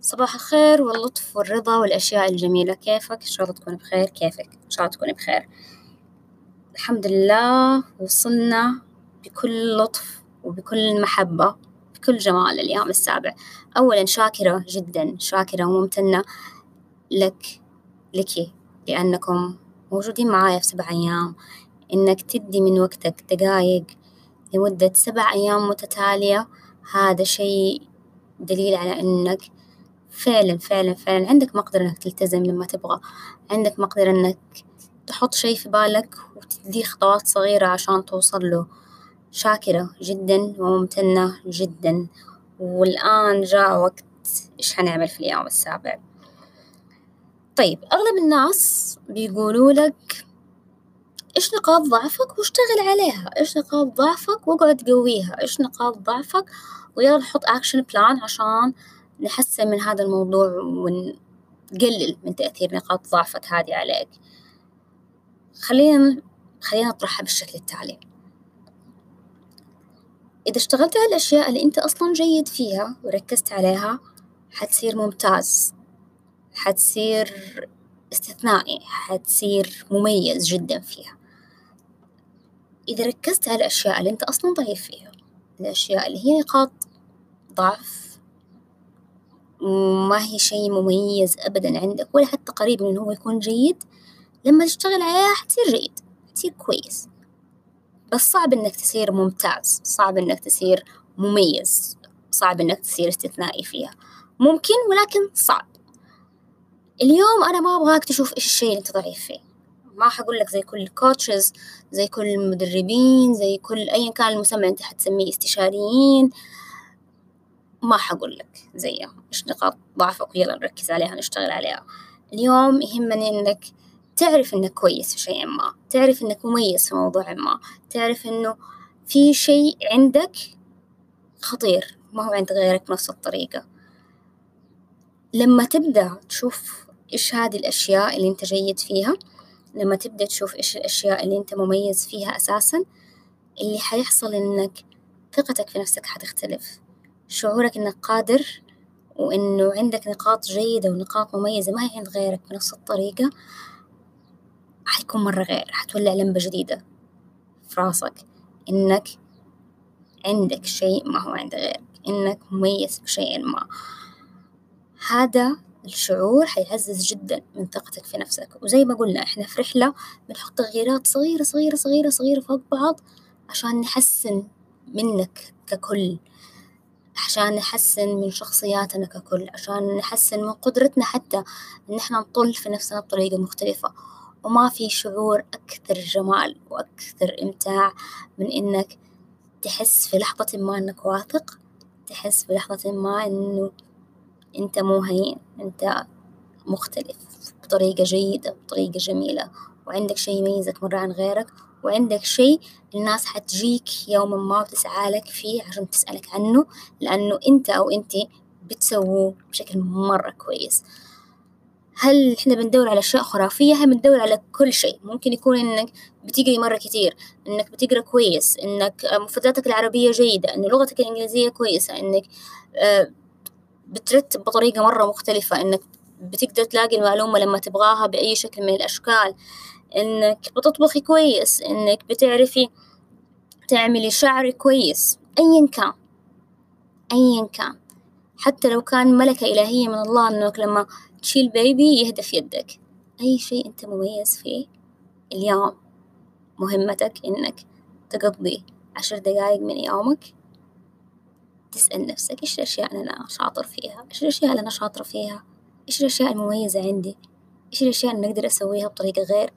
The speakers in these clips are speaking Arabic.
صباح الخير واللطف والرضا والأشياء الجميلة. كيفك؟ إن شاء الله تكون بخير. كيفك؟ إن شاء الله تكوني بخير. الحمد لله وصلنا بكل لطف وبكل محبة بكل جمال اليوم السابع. أولا شاكرة جدا. شاكرة وممتنة لك لك لأنكم موجودين معايا في سبع أيام. إنك تدي من وقتك دقايق لمدة سبع أيام متتالية هذا شيء دليل على إنك فعلا فعلا فعلا. عندك مقدرة إنك تلتزم لما تبغى. عندك مقدرة إنك تحط شي في بالك وتديه خطوات صغيرة عشان توصل له. شاكرة جدا وممتنة جدا. والآن جاء وقت إيش حنعمل في اليوم السابع. طيب أغلب الناس بيقولوا لك إيش نقاط ضعفك واشتغل عليها؟ إيش نقاط ضعفك واقعد قويها؟ إيش نقاط ضعفك؟ ويلا نحط أكشن بلان عشان نحسن من هذا الموضوع ونقلل من تأثير نقاط ضعفك هذه عليك. خلينا خلينا نطرحها بالشكل التالي. إذا اشتغلت على الأشياء اللي أنت أصلا جيد فيها وركزت عليها حتصير ممتاز حتصير استثنائي حتصير مميز جدا فيها. إذا ركزت على الأشياء اللي أنت أصلا ضعيف فيها الأشياء اللي هي نقاط ضعف وما هي شيء مميز أبدا عندك ولا حتى قريب من إنه هو يكون جيد. لما تشتغل عليها حتصير جيد حتصير كويس. بس صعب إنك تصير ممتاز صعب إنك تصير مميز صعب إنك تصير استثنائي فيها. ممكن ولكن صعب. اليوم أنا ما أبغاك تشوف إيش الشيء اللي أنت ضعيف فيه. ما حقول لك زي كل الكوتشز زي كل المدربين زي كل أيا كان المسمى أنت حتسميه استشاريين. ما حقول لك زيهم. إيش نقاط ضعفك ويلا نركز عليها نشتغل عليها. اليوم يهمني إنك تعرف إنك كويس في شيء ما تعرف إنك مميز في موضوع ما تعرف إنه في شيء عندك خطير ما هو عند غيرك بنفس الطريقة. لما تبدأ تشوف إيش هذه الأشياء اللي أنت جيد فيها لما تبدأ تشوف إيش الأشياء اللي أنت مميز فيها أساسا اللي حيحصل إنك ثقتك في نفسك حتختلف. شعورك إنك قادر وإنه عندك نقاط جيدة ونقاط مميزة ما هي عند غيرك بنفس الطريقة. حيكون مرة غير حتولع لمبة جديدة في راسك. إنك عندك شيء ما هو عند غيرك إنك مميز بشيء ما. هذا الشعور حيعزز جدا من ثقتك في نفسك. وزي ما قلنا إحنا في رحلة بنحط تغييرات صغيرة صغيرة صغيرة صغيرة فوق بعض عشان نحسن منك ككل. عشان نحسن من شخصياتنا ككل عشان نحسن من قدرتنا حتى إن إحنا نطل في نفسنا بطريقة مختلفة. وما في شعور أكثر جمال وأكثر إمتاع من إنك تحس في لحظة ما إنك واثق تحس في لحظة ما إنه أنت مو هين أنت مختلف بطريقة جيدة بطريقة جميلة. وعندك شي يميزك مرة عن غيرك وعندك شي الناس حتجيك يوما ما وتسعى لك فيه عشان تسألك عنه لأنه أنت أو أنتي بتسووه بشكل مرة كويس. هل إحنا بندور على أشياء خرافية؟ هل بندور على كل شيء. ممكن يكون إنك بتقري مرة كتير إنك بتقرأ كويس إنك مفرداتك العربية جيدة إن لغتك الإنجليزية كويسة إنك بترتب بطريقة مرة مختلفة إنك بتقدر تلاقي المعلومة لما تبغاها بأي شكل من الأشكال. إنك بتطبخي كويس إنك بتعرفي تعملي شعري كويس أيا كان أيا كان. حتى لو كان ملكة إلهية من الله إنك لما تشيل بيبي يهدى في يدك. أي شيء أنت مميز فيه اليوم مهمتك إنك تقضي عشر دقايق من يومك تسأل نفسك إيش الأشياء اللي أنا شاطر فيها؟ إيش الأشياء اللي أنا شاطرة فيها؟ إيش الأشياء المميزة عندي؟ إيش الأشياء اللي أقدر أسويها بطريقة غير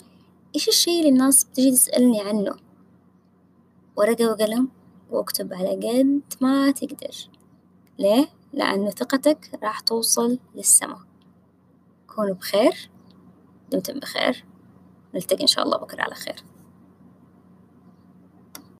إيش الشي اللي الناس بتجي تسألني عنه؟ ورقة وقلم واكتب على قد ما تقدر. ليه؟ لأنه ثقتك راح توصل للسما. كونوا بخير دمتم بخير. نلتقي إن شاء الله بكرة على خير.